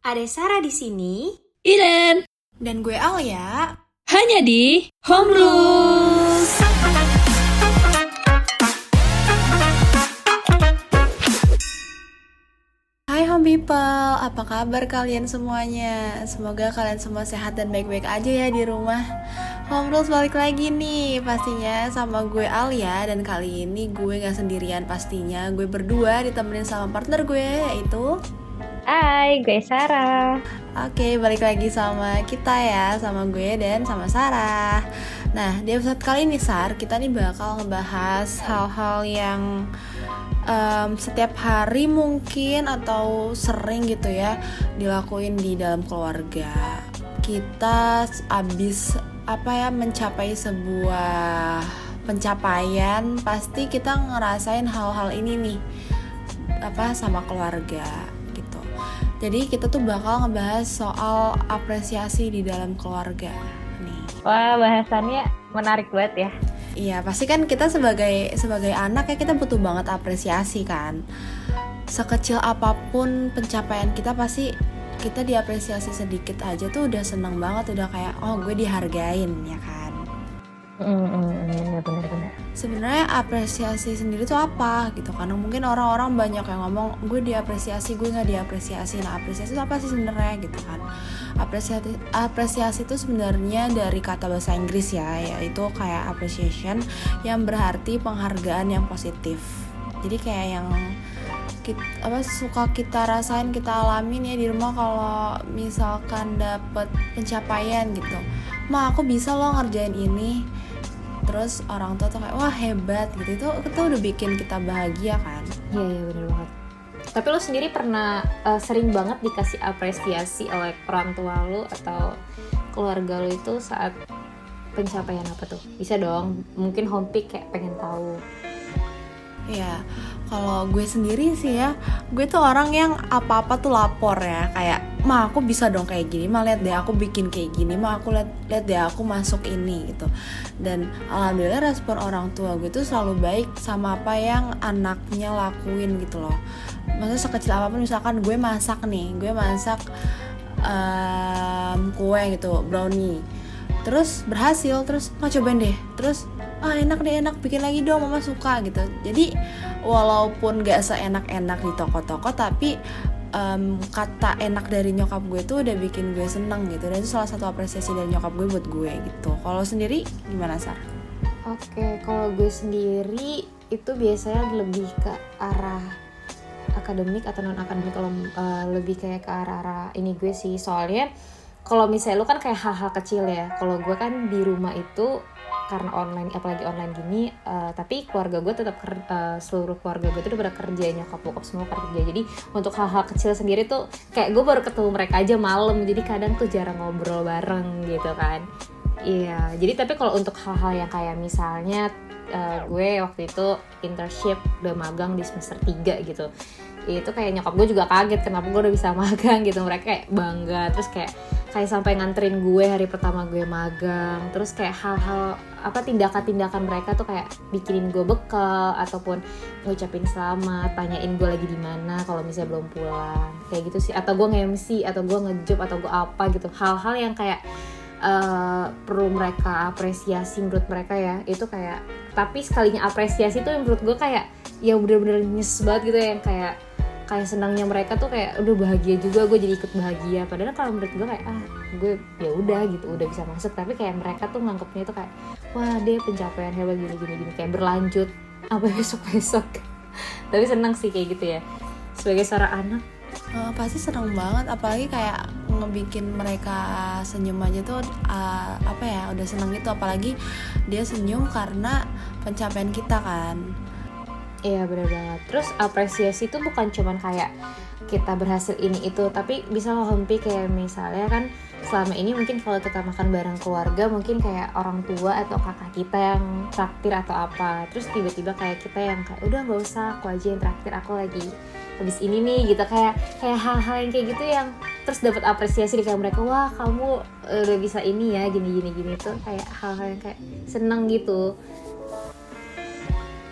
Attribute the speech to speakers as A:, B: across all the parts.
A: Ada Sarah di sini
B: Iren,
A: dan gue Alia.
B: hanya di Home Rules.
A: Hai home people, apa kabar kalian semuanya? Semoga kalian semua sehat dan baik-baik aja ya di rumah. Home Rules balik lagi nih, pastinya sama gue Alia dan kali ini gue gak sendirian pastinya. Gue berdua ditemenin sama partner gue yaitu
C: Hai, gue Sarah.
A: Oke, balik lagi sama kita ya, sama gue dan sama Sarah. Nah, di episode kali ini Sar, kita nih bakal ngebahas hal-hal yang em, setiap hari mungkin atau sering gitu ya dilakuin di dalam keluarga. Kita abis apa ya mencapai sebuah pencapaian, pasti kita ngerasain hal-hal ini nih apa sama keluarga. Jadi kita tuh bakal ngebahas soal apresiasi di dalam keluarga nih.
C: Wah, bahasannya menarik banget ya.
A: Iya, pasti kan kita sebagai sebagai anak ya kita butuh banget apresiasi kan. Sekecil apa pun pencapaian kita pasti kita diapresiasi sedikit aja tuh udah seneng banget, udah kayak oh gue dihargain ya kan.
C: Bener bener bener.
A: Sebenarnya apresiasi sendiri tuh apa gitu kan? Mungkin orang-orang banyak yang ngomong gue diapresiasi, gue nggak diapresiasi. Nah apresiasi itu apa sih sebenarnya gitu kan? Apresiasi apresiasi itu sebenarnya dari kata bahasa Inggris ya, yaitu kayak appreciation yang berarti penghargaan yang positif. Jadi kayak yang kita, apa suka kita rasain kita alamin ya di rumah kalau misalkan dapet pencapaian gitu ma aku bisa loh ngerjain ini terus orang tua tuh kayak wah hebat gitu itu itu udah bikin kita bahagia kan
C: Iya iya bener banget. Tapi lo sendiri pernah eh, sering banget dikasih apresiasi oleh orang tua lo atau keluarga lo itu saat pencapaian apa tuh? Bisa dong. Mungkin pick kayak pengen tahu.
A: ya kalau gue sendiri sih ya gue tuh orang yang apa-apa tuh lapor ya kayak ma aku bisa dong kayak gini ma lihat deh aku bikin kayak gini ma aku lihat lihat deh aku masuk ini gitu. Dan alhamdulillah respon orang tua gue tuh selalu baik sama apa yang anaknya lakuin gitu loh. Maksudnya sekecil apa pun misalkan gue masak nih gue masak em, kue gitu brownie. Terus berhasil terus ma cobain deh. Terus ah enak deh enak bikin lagi dong mama suka gitu. Jadi walaupun gak seenak-enak di toko-toko tapi em, kata enak dari nyokap gue tuh udah bikin gue seneng gitu. Dan itu salah satu apresiasi dari nyokap gue buat gue gitu. Kalau sendiri gimana sar?
C: Oke, kalau gue sendiri itu biasanya lebih ke arah akademik atau non akademik kalau uh, lebih kayak ke arah-arah ini gue sih. Soalnya kalau misalnya lu kan kayak hal-hal kecil ya. Kalau gue kan di rumah itu karena online apalagi online gini uh, tapi keluarga gue tetap uh, seluruh keluarga gue itu udah pada kerja nyokap bokap semua kerja. Jadi untuk hal-hal kecil sendiri tuh kayak gue baru ketemu mereka aja malam. Jadi kadang tuh jarang ngobrol bareng gitu kan. Iya, jadi tapi kalau untuk hal-hal yang kayak misalnya eh, gue waktu itu internship udah magang di semester 3 gitu itu kayak nyokap gue juga kaget kenapa gue udah bisa magang gitu. Mereka kayak bangga terus kayak kayak sampai nganterin gue hari pertama gue magang. Terus kayak hal-hal apa tindakan-tindakan mereka tuh kayak bikinin gue bekal ataupun ngucapin selamat tanyain gue lagi di mana kalau misalnya belum pulang. Kayak gitu sih. Atau gue nge-MC atau gue ngejob atau gue apa gitu. Hal-hal yang kayak eh, perlu mereka apresiasi menurut mereka ya itu kayak tapi sekalinya apresiasi tuh menurut gue kayak ya bener-bener nyes banget gitu ya yang kayak kayak senangnya mereka tuh kayak udah bahagia juga gue jadi ikut bahagia. Padahal kalau menurut gue kayak ah gue ya udah gitu udah bisa masuk. Tapi kayak mereka tuh nganggapnya itu kayak wah dia pencapaian hebat gini gini gini kayak berlanjut sampai besok besok tapi senang sih kayak gitu ya. Sebagai seorang anak.
A: Eh, pasti seneng banget apalagi kayak ngebikin mereka senyum aja tuh eh, apa ya udah seneng gitu. Apalagi dia senyum karena pencapaian kita kan
C: Iya bener banget. Terus apresiasi itu bukan cuman kayak kita berhasil ini itu, tapi bisa hompi kayak misalnya kan selama ini mungkin kalau kita makan bareng keluarga mungkin kayak orang tua atau kakak kita yang traktir atau apa. Terus tiba-tiba kayak kita yang kayak udah nggak usah aku aja yang traktir aku lagi habis ini nih gitu kayak kayak hal-hal yang kayak gitu yang terus dapat apresiasi dari mereka wah kamu udah bisa ini ya gini gini gini tuh kayak hal-hal yang kayak seneng gitu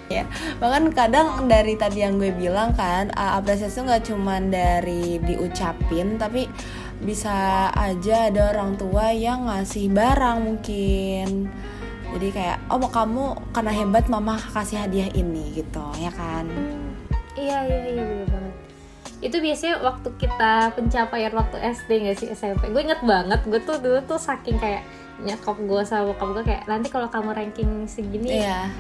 A: ya bahkan kadang dari tadi yang gue bilang kan uh, apresiasi itu nggak cuman dari diucapin tapi bisa aja ada orang tua yang ngasih barang mungkin. Jadi kayak oh kamu karena hebat mama kasih hadiah ini gitu ya kan?
C: Iya iya iya bener banget. Itu biasanya waktu kita pencapaian waktu SD gak sih SMP gue inget banget gue tuh dulu tuh saking kayak nyokap gue sama bokap gue kayak nanti kalau kamu ranking segini
A: iya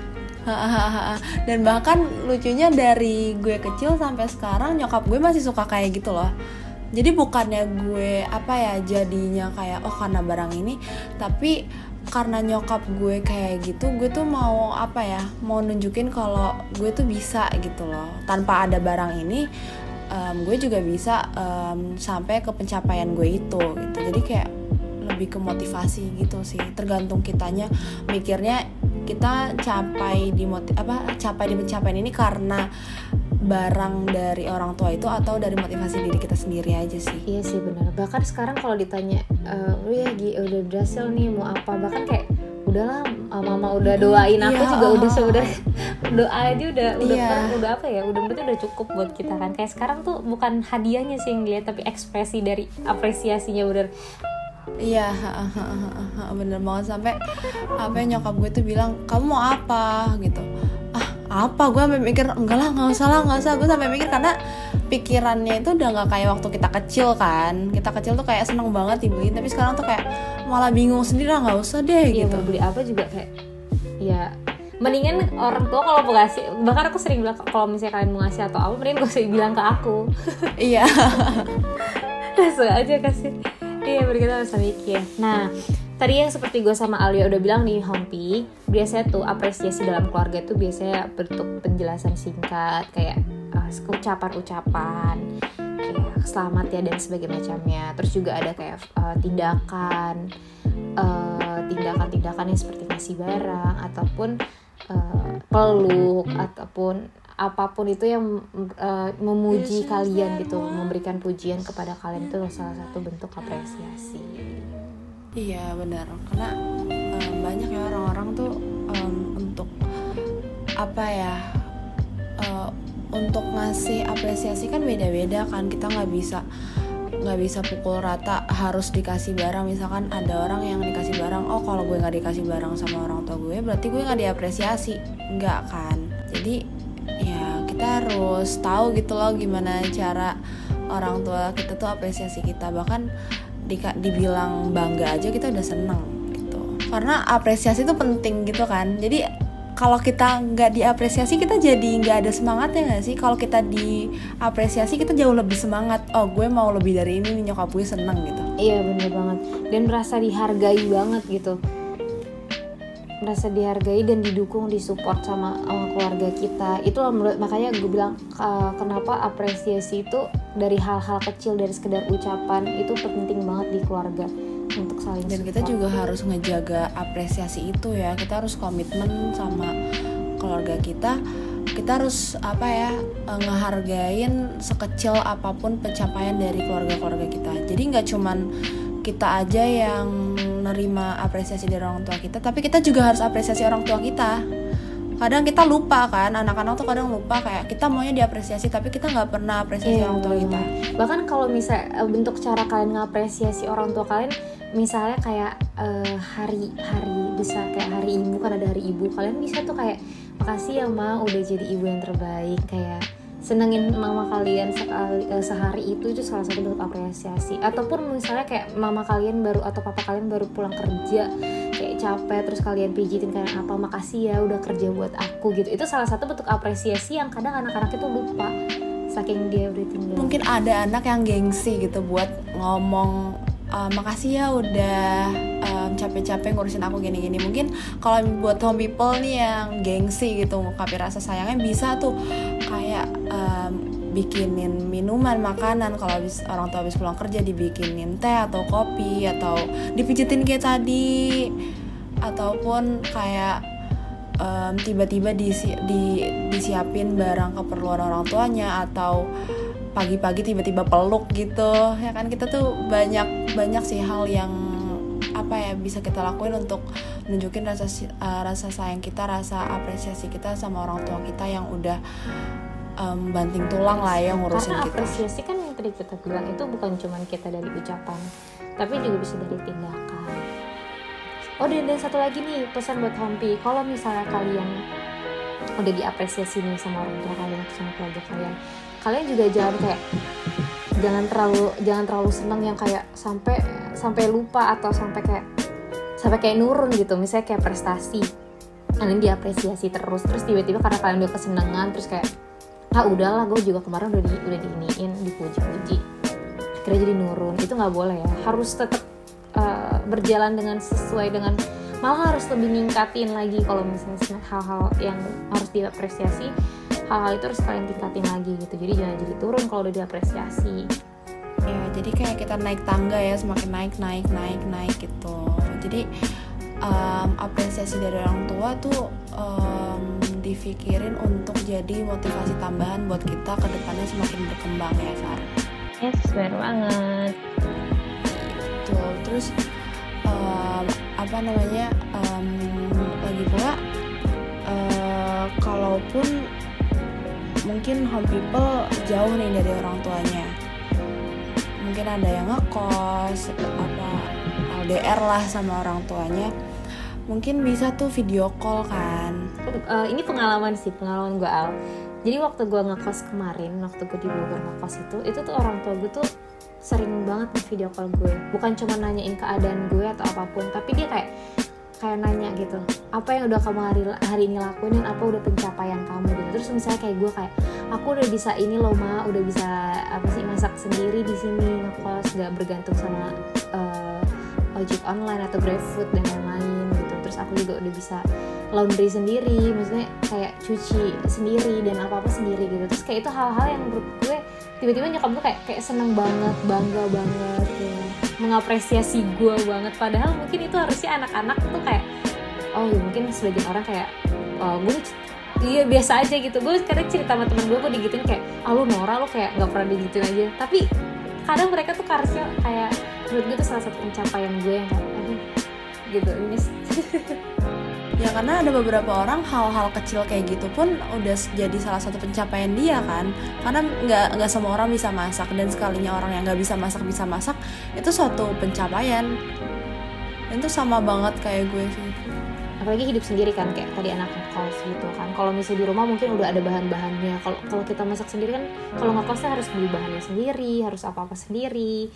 A: dan bahkan lucunya dari gue kecil sampai sekarang nyokap gue masih suka kayak gitu loh. Jadi bukannya gue apa ya jadinya kayak oh karena barang ini tapi karena nyokap gue kayak gitu gue tuh mau apa ya mau nunjukin kalau gue tuh bisa gitu loh. Tanpa ada barang ini um, gue juga bisa um, sampai ke pencapaian gue itu gitu. Jadi kayak lebih ke motivasi gitu sih. Tergantung kitanya. Mikirnya kita capai di motiv apa capai di pencapaian ini karena barang dari orang tua itu atau dari motivasi diri kita sendiri aja sih.
C: Iya sih benar. Bahkan sekarang kalau ditanya e, lu ya udah berhasil nih mau apa? Bahkan kayak udahlah mama udah doain aku iya, juga udah sebenarnya doa aja udah udah iya. udah apa ya udah berarti udah cukup buat kita kan. Kayak sekarang tuh bukan hadiahnya sih yang dilihat tapi ekspresi dari apresiasinya bener
A: Iya, bener banget. Sampai apa nyokap gue tuh bilang kamu mau apa? Gitu. Ah apa? Gue sampai mikir enggak lah nggak usah lah nggak usah. Gue sampai mikir karena pikirannya itu udah nggak kayak waktu kita kecil kan. Kita kecil tuh kayak seneng banget dibeliin tapi sekarang tuh kayak malah bingung sendiri lah nggak usah deh
C: iya,
A: gitu.
C: mau beli apa juga kayak ya mendingan orang tua kalau mau ngasih bahkan aku sering bilang kalau misalnya kalian mau ngasih atau apa mendingan gak usah bilang ke aku.
A: Iya.
C: Langsung aja kasih iya berkata sama mikir nah tadi yang seperti gue sama Alia udah bilang nih Hompi biasanya tuh apresiasi dalam keluarga tuh biasanya bentuk penjelasan singkat kayak uh, ucapan-ucapan kayak selamat ya dan sebagainya macamnya. Terus juga ada kayak uh, tindakan uh, tindakan-tindakan yang seperti ngasih barang ataupun uh, peluk ataupun apa pun itu yang uh, memuji kalian gitu memberikan pujian kepada kalian itu salah satu bentuk apresiasi.
A: Iya benar. Karena um, banyak ya orang-orang tuh um, untuk apa ya uh, untuk ngasih apresiasi kan beda-beda kan. Kita nggak bisa nggak bisa pukul rata harus dikasih barang. Misalkan ada orang yang dikasih barang oh kalau gue nggak dikasih barang sama orang tua gue berarti gue nggak diapresiasi. Nggak kan. Jadi ya kita harus tahu gitu loh gimana cara orang tua kita tuh apresiasi kita. Bahkan di, dibilang bangga aja kita udah seneng gitu. Karena apresiasi itu penting gitu kan. Jadi kalau kita nggak diapresiasi kita jadi nggak ada semangat ya nggak sih? Kalau kita diapresiasi kita jauh lebih semangat. Oh gue mau lebih dari ini nyokap gue seneng gitu.
C: Iya bener banget. Dan merasa dihargai banget gitu merasa dihargai dan didukung disupport sama, sama keluarga kita. Itu menurut makanya gue bilang uh, kenapa apresiasi itu dari hal-hal kecil dari sekedar ucapan itu penting banget di keluarga untuk saling
A: dan support. kita juga harus ngejaga apresiasi itu ya. Kita harus komitmen sama keluarga kita. Kita harus apa ya eh, ngehargain sekecil apa pun pencapaian dari keluarga-keluarga kita. Jadi nggak cuman kita aja yang nerima apresiasi dari orang tua kita tapi kita juga harus apresiasi orang tua kita. Kadang kita lupa kan anak-anak tuh kadang lupa kayak kita maunya diapresiasi tapi kita nggak pernah apresiasi yeah, orang tua kita.
C: Bahkan kalau misal eh, bentuk cara kalian ngapresiasi orang tua kalian misalnya kayak uh, hari hari besar kayak hari ibu kan ada hari ibu kalian bisa tuh kayak makasih ya ma udah jadi ibu yang terbaik kayak senengin mama kalian sekali uh, sehari itu itu salah satu bentuk apresiasi. Ataupun misalnya kayak mama kalian baru atau papa kalian baru pulang kerja kayak capek terus kalian pijitin kayak apa makasih ya udah kerja buat aku gitu. Itu salah satu bentuk apresiasi yang kadang anak-anak itu lupa saking dia udah tinggal.
A: Mungkin ada anak yang gengsi gitu buat ngomong uh, makasih ya udah um, capek-capek ngurusin aku gini-gini. Mungkin kalau buat home people nih yang gengsi gitu ngungkapin rasa sayangnya bisa tuh kayak um, bikinin minuman makanan. Kalau habis orang tua habis pulang kerja dibikinin teh atau kopi atau dipijitin kayak tadi. Ataupun kayak um, tiba-tiba disi, di, disiapin barang keperluan orang tuanya atau pagi-pagi tiba-tiba peluk gitu. Ya kan kita tuh banyak banyak sih hal yang apa ya bisa kita lakuin untuk nunjukin rasa uh, rasa sayang kita rasa apresiasi kita sama orang tua kita yang udah um, banting tulang lah ya ngurusin
C: karena
A: kita.
C: apresiasi kan yang tadi kita bilang itu bukan cuma kita dari ucapan tapi juga bisa dari tindakan. Oh dan, dan satu lagi nih pesan buat Hompi. Kalau misalnya kalian udah diapresiasi nih sama orang tua kalian atau sama keluarga kalian kalian juga jangan kayak jangan terlalu jangan terlalu seneng yang kayak sampai sampai lupa atau sampai kayak sampai kayak nurun gitu. Misalnya kayak prestasi kalian diapresiasi terus terus tiba-tiba karena kalian udah kesenangan terus kayak ah udahlah gue juga kemarin udah di udah diiniin dipuji-puji. Akhirnya jadi nurun. Itu nggak boleh ya. Harus tetap uh, berjalan dengan sesuai dengan malah harus lebih ningkatin lagi. Kalau misalnya hal-hal yang harus diapresiasi hal-hal itu harus kalian tingkatin lagi gitu. Jadi jangan jadi turun kalau udah diapresiasi.
A: Ya jadi kayak kita naik tangga ya semakin naik naik naik naik gitu. Jadi um, apresiasi dari orang tua tuh um, dipikirin untuk jadi motivasi tambahan buat kita ke depannya semakin berkembang ya Sar?
C: Yes benar banget.
A: Betul. Terus um, apa namanya um, lagi pula uh, kalaupun mungkin home people jauh nih dari orang tuanya, mungkin ada yang ngekos apa LDR lah sama orang tuanya, mungkin bisa tuh video call kan.
C: Eh, ini pengalaman sih pengalaman gue Al. Jadi waktu gue ngekos kemarin waktu gue di Bogor ngekos itu itu tuh orang tua gue tuh sering banget nih video call gue bukan cuma nanyain keadaan gue atau apa pun tapi dia kayak kayak nanya gitu apa yang udah kamu hari hari ini lakuin dan apa udah pencapaian kamu? Gitu. Terus misalnya kayak gue kayak aku udah bisa ini loh ma udah bisa apa sih masak sendiri di sini ngekos nggak bergantung sama eh, ojek online atau GrabFood dan lain-lain terus aku juga udah bisa laundry sendiri maksudnya kayak cuci sendiri dan apa apa sendiri gitu. Terus kayak itu hal-hal yang menurut gue tiba-tiba nyokap gue kayak kayak seneng banget bangga banget gitu. mengapresiasi gue banget. Padahal mungkin itu harusnya anak-anak tuh kayak oh ya mungkin sebagian orang kayak oh, gue iya biasa aja gitu. Gue kadang cerita sama temen gue gue digituin kayak ah lu Nora lu kayak nggak pernah digituin aja. Tapi kadang mereka tuh harusnya kayak menurut gue tuh salah satu pencapaian gue yang kayak aduh gitu ini
A: Ya karena ada beberapa orang hal-hal kecil kayak gitu pun udah jadi salah satu pencapaian dia kan. Karena nggak nggak semua orang bisa masak dan sekalinya orang yang nggak bisa masak bisa masak itu suatu pencapaian. Dan itu sama banget kayak gue sih.
C: apalagi hidup sendiri kan kayak tadi anak kos gitu kan kalau misalnya di rumah mungkin udah ada bahan-bahannya kalau kalau kita masak sendiri kan kalau ngekosnya harus beli bahannya sendiri harus apa-apa sendiri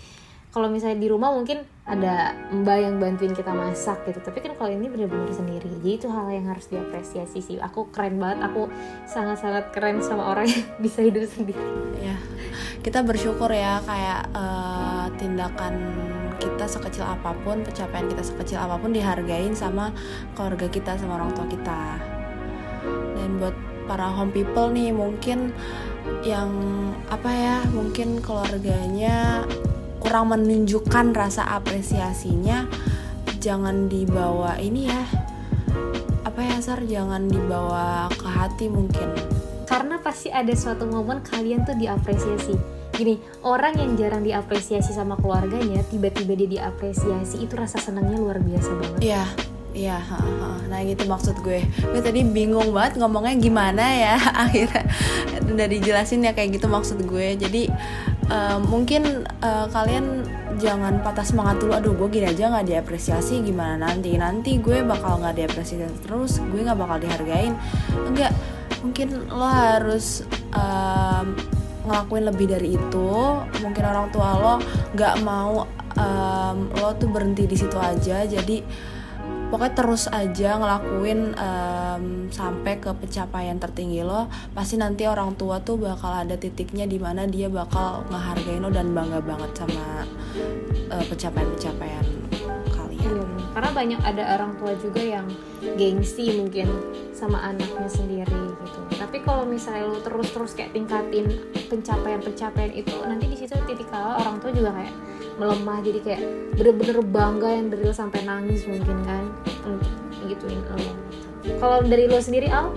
C: kalau misalnya di rumah mungkin ada mbak yang bantuin kita masak gitu. Tapi kan kalau ini benar-benar sendiri. Jadi itu hal yang harus diapresiasi sih. Aku keren banget. Aku sangat-sangat keren sama orang yang bisa hidup sendiri.
A: Ya kita bersyukur ya kayak eh, tindakan kita sekecil apa pun, pencapaian kita sekecil apa pun dihargain sama keluarga kita sama orang tua kita. Dan buat para home people nih mungkin yang apa ya mungkin keluarganya kurang menunjukkan rasa apresiasinya jangan dibawa ini ya apa ya Sar? Jangan dibawa ke hati mungkin.
C: Karena pasti ada suatu momen kalian tuh diapresiasi. Gini orang yang jarang diapresiasi sama keluarganya tiba-tiba dia diapresiasi itu rasa senangnya luar biasa banget.
A: Iya, iya, nah gitu maksud gue. Gue tadi bingung banget ngomongnya gimana ya akhirnya. Udah dijelasin ya kayak gitu maksud gue. Jadi eh, mungkin eh, kalian jangan patah semangat dulu. Aduh, gue gini aja nggak diapresiasi gimana nanti? Nanti gue bakal nggak diapresiasi terus. Gue nggak bakal dihargain. Enggak, mungkin lo harus em, ngelakuin lebih dari itu. Mungkin orang tua lo nggak mau em, lo tuh berhenti di situ aja. Jadi pokoknya terus aja ngelakuin em, sampai ke pencapaian tertinggi lo pasti nanti orang tua tuh bakal ada titiknya di mana dia bakal ngehargain lo dan bangga banget sama eh, pencapaian-pencapaian kalian
C: Iya, karena banyak ada orang tua juga yang gengsi mungkin sama anaknya sendiri gitu. Tapi kalau misalnya lu terus-terus kayak tingkatin pencapaian-pencapaian itu, nanti di situ titik kala orang tua juga kayak melemah jadi kayak bener-bener bangga yang dari lo sampai nangis mungkin kan gituin. Kalau dari lo sendiri Al,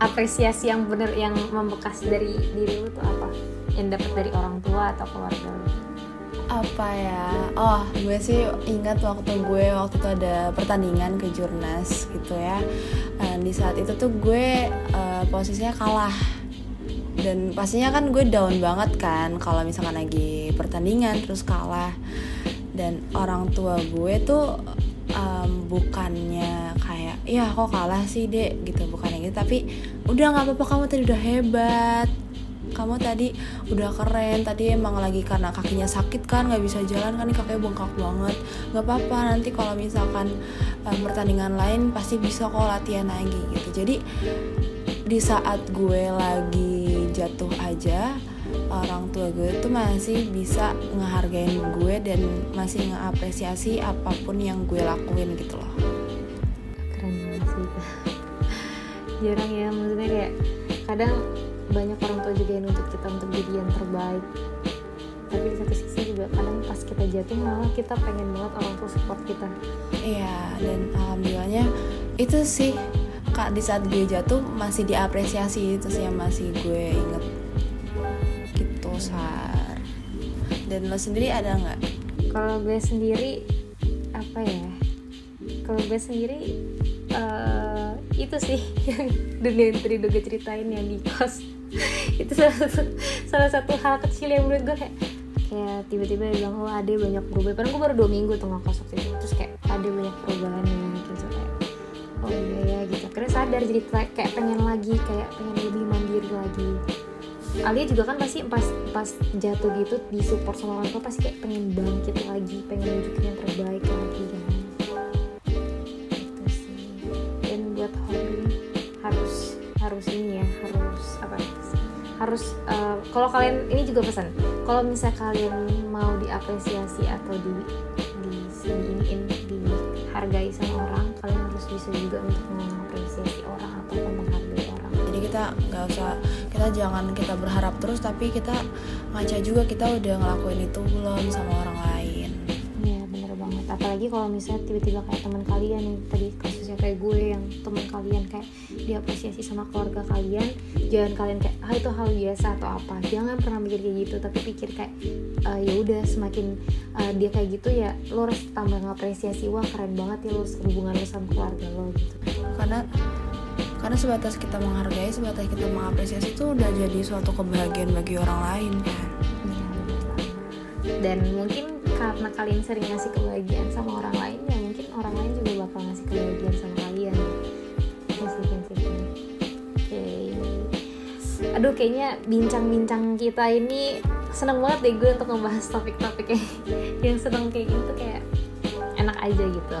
C: apresiasi yang bener yang membekas dari diri lo tuh apa? Yang dapat dari orang tua atau keluarga lo?
A: apa ya oh gue sih ingat waktu gue waktu itu ada pertandingan ke jurnas gitu ya dan di saat itu tuh gue uh, posisinya kalah dan pastinya kan gue down banget kan kalau misalkan lagi pertandingan terus kalah. Dan orang tua gue tuh um, bukannya kayak ya kok kalah sih dek gitu. Bukannya gitu tapi udah nggak apa-apa kamu tadi udah hebat. Kamu tadi udah keren. Tadi emang lagi karena kakinya sakit kan nggak bisa jalan kan kakinya bengkak banget. Nggak apa-apa nanti kalau misalkan um, pertandingan lain pasti bisa kok latihan lagi gitu. Jadi di saat gue lagi jatuh aja orang tua gue tuh masih bisa ngehargain gue dan masih ngapresiasi apa pun yang gue lakuin gitu loh.
C: Keren banget sih jarang ya maksudnya kayak kadang banyak orang tua juga yang nuntut kita untuk jadi yang terbaik. Tapi di satu sisi juga kadang pas kita jatuh malah kita pengen banget orang tua support kita.
A: Iya dan alhamdulillahnya itu sih kak di saat gue jatuh masih diapresiasi itu sih yang masih gue inget gitu sar. Dan lo sendiri ada nggak?
C: Kalau gue sendiri apa ya? Kalau gue sendiri uh, itu sih yang dunia yang tadi gue ceritain yang di kos itu salah satu salah satu hal kecil yang menurut gue kayak kayak tiba-tiba dia bilang oh ada banyak perubahan. Padahal gue baru dua minggu tuh ngekos waktu itu terus kayak ada banyak perubahannya gitu kayak oh iya ya gitu. Karena sadar jadi kayak pengen lagi kayak pengen lebih mandiri lagi. Alia juga kan pasti pas pas jatuh gitu disupport sama orang tua pasti kayak pengen bangkit lagi pengen nunjukin yang terbaik lagi kan. Gitu sih. Dan buat hobi harus harus ini ya harus apa? Harus uh, kalau kalian ini juga pesan. Kalau misalnya kalian mau diapresiasi atau di di siniin dihargai sama orang kalian bisa juga untuk mengapresiasi orang atau menghargai orang.
A: Jadi kita nggak usah kita jangan kita berharap terus tapi kita ngaca juga kita udah ngelakuin itu belum sama orang lain
C: apalagi kalau misalnya tiba-tiba kayak teman kalian yang tadi kasusnya kayak gue yang teman kalian kayak diapresiasi sama keluarga kalian jangan kalian kayak ah itu hal biasa atau apa? Jangan pernah mikir kayak gitu tapi pikir kayak uh, ya udah semakin uh, dia kayak gitu ya lo harus tambah ngapresiasi wah keren banget ya lo hubungan lo sama keluarga lo gitu.
A: Karena karena sebatas kita menghargai sebatas kita mengapresiasi itu udah jadi suatu kebahagiaan bagi orang lain kan?
C: Dan mungkin karena kalian sering ngasih kebahagiaan sama orang lain ya mungkin orang lain juga bakal ngasih kebahagiaan sama kalian. Kasih kasih oke aduh kayaknya bincang-bincang kita ini seneng banget deh gue untuk ngebahas topik-topik yang seneng kayak gitu kayak enak aja gitu.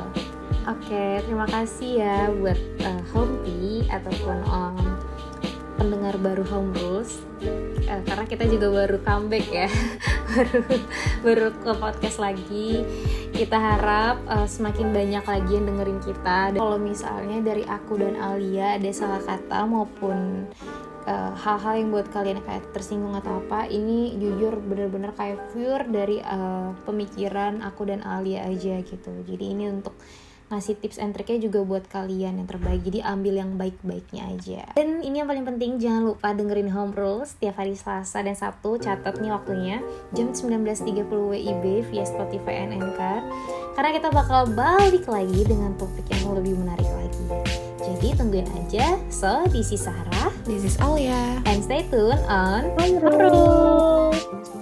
C: Oke terima kasih ya buat uh, Hompi ataupun um, pendengar baru Home Rules. Uh, karena kita juga baru comeback ya. Baru baru ke podcast lagi. Kita harap uh, semakin banyak lagi yang dengerin kita. Kalau misalnya dari aku dan Alia ada salah kata maupun hal-hal uh, yang buat kalian kayak tersinggung atau apa ini jujur bener-bener kayak pure dari uh, pemikiran aku dan Alia aja gitu. Jadi ini untuk ngasih tips and triknya juga buat kalian yang terbaik. Jadi ambil yang baik-baiknya aja. Dan ini yang paling penting jangan lupa dengerin Home Rules setiap hari Selasa dan Sabtu. Catat nih waktunya. Jam 19.30 WIB via Spotify and Anchor. Karena kita bakal balik lagi dengan topik yang lebih menarik lagi. Jadi tungguin aja. So this is Sarah.
A: This is Alia
C: and stay tuned on Home Rules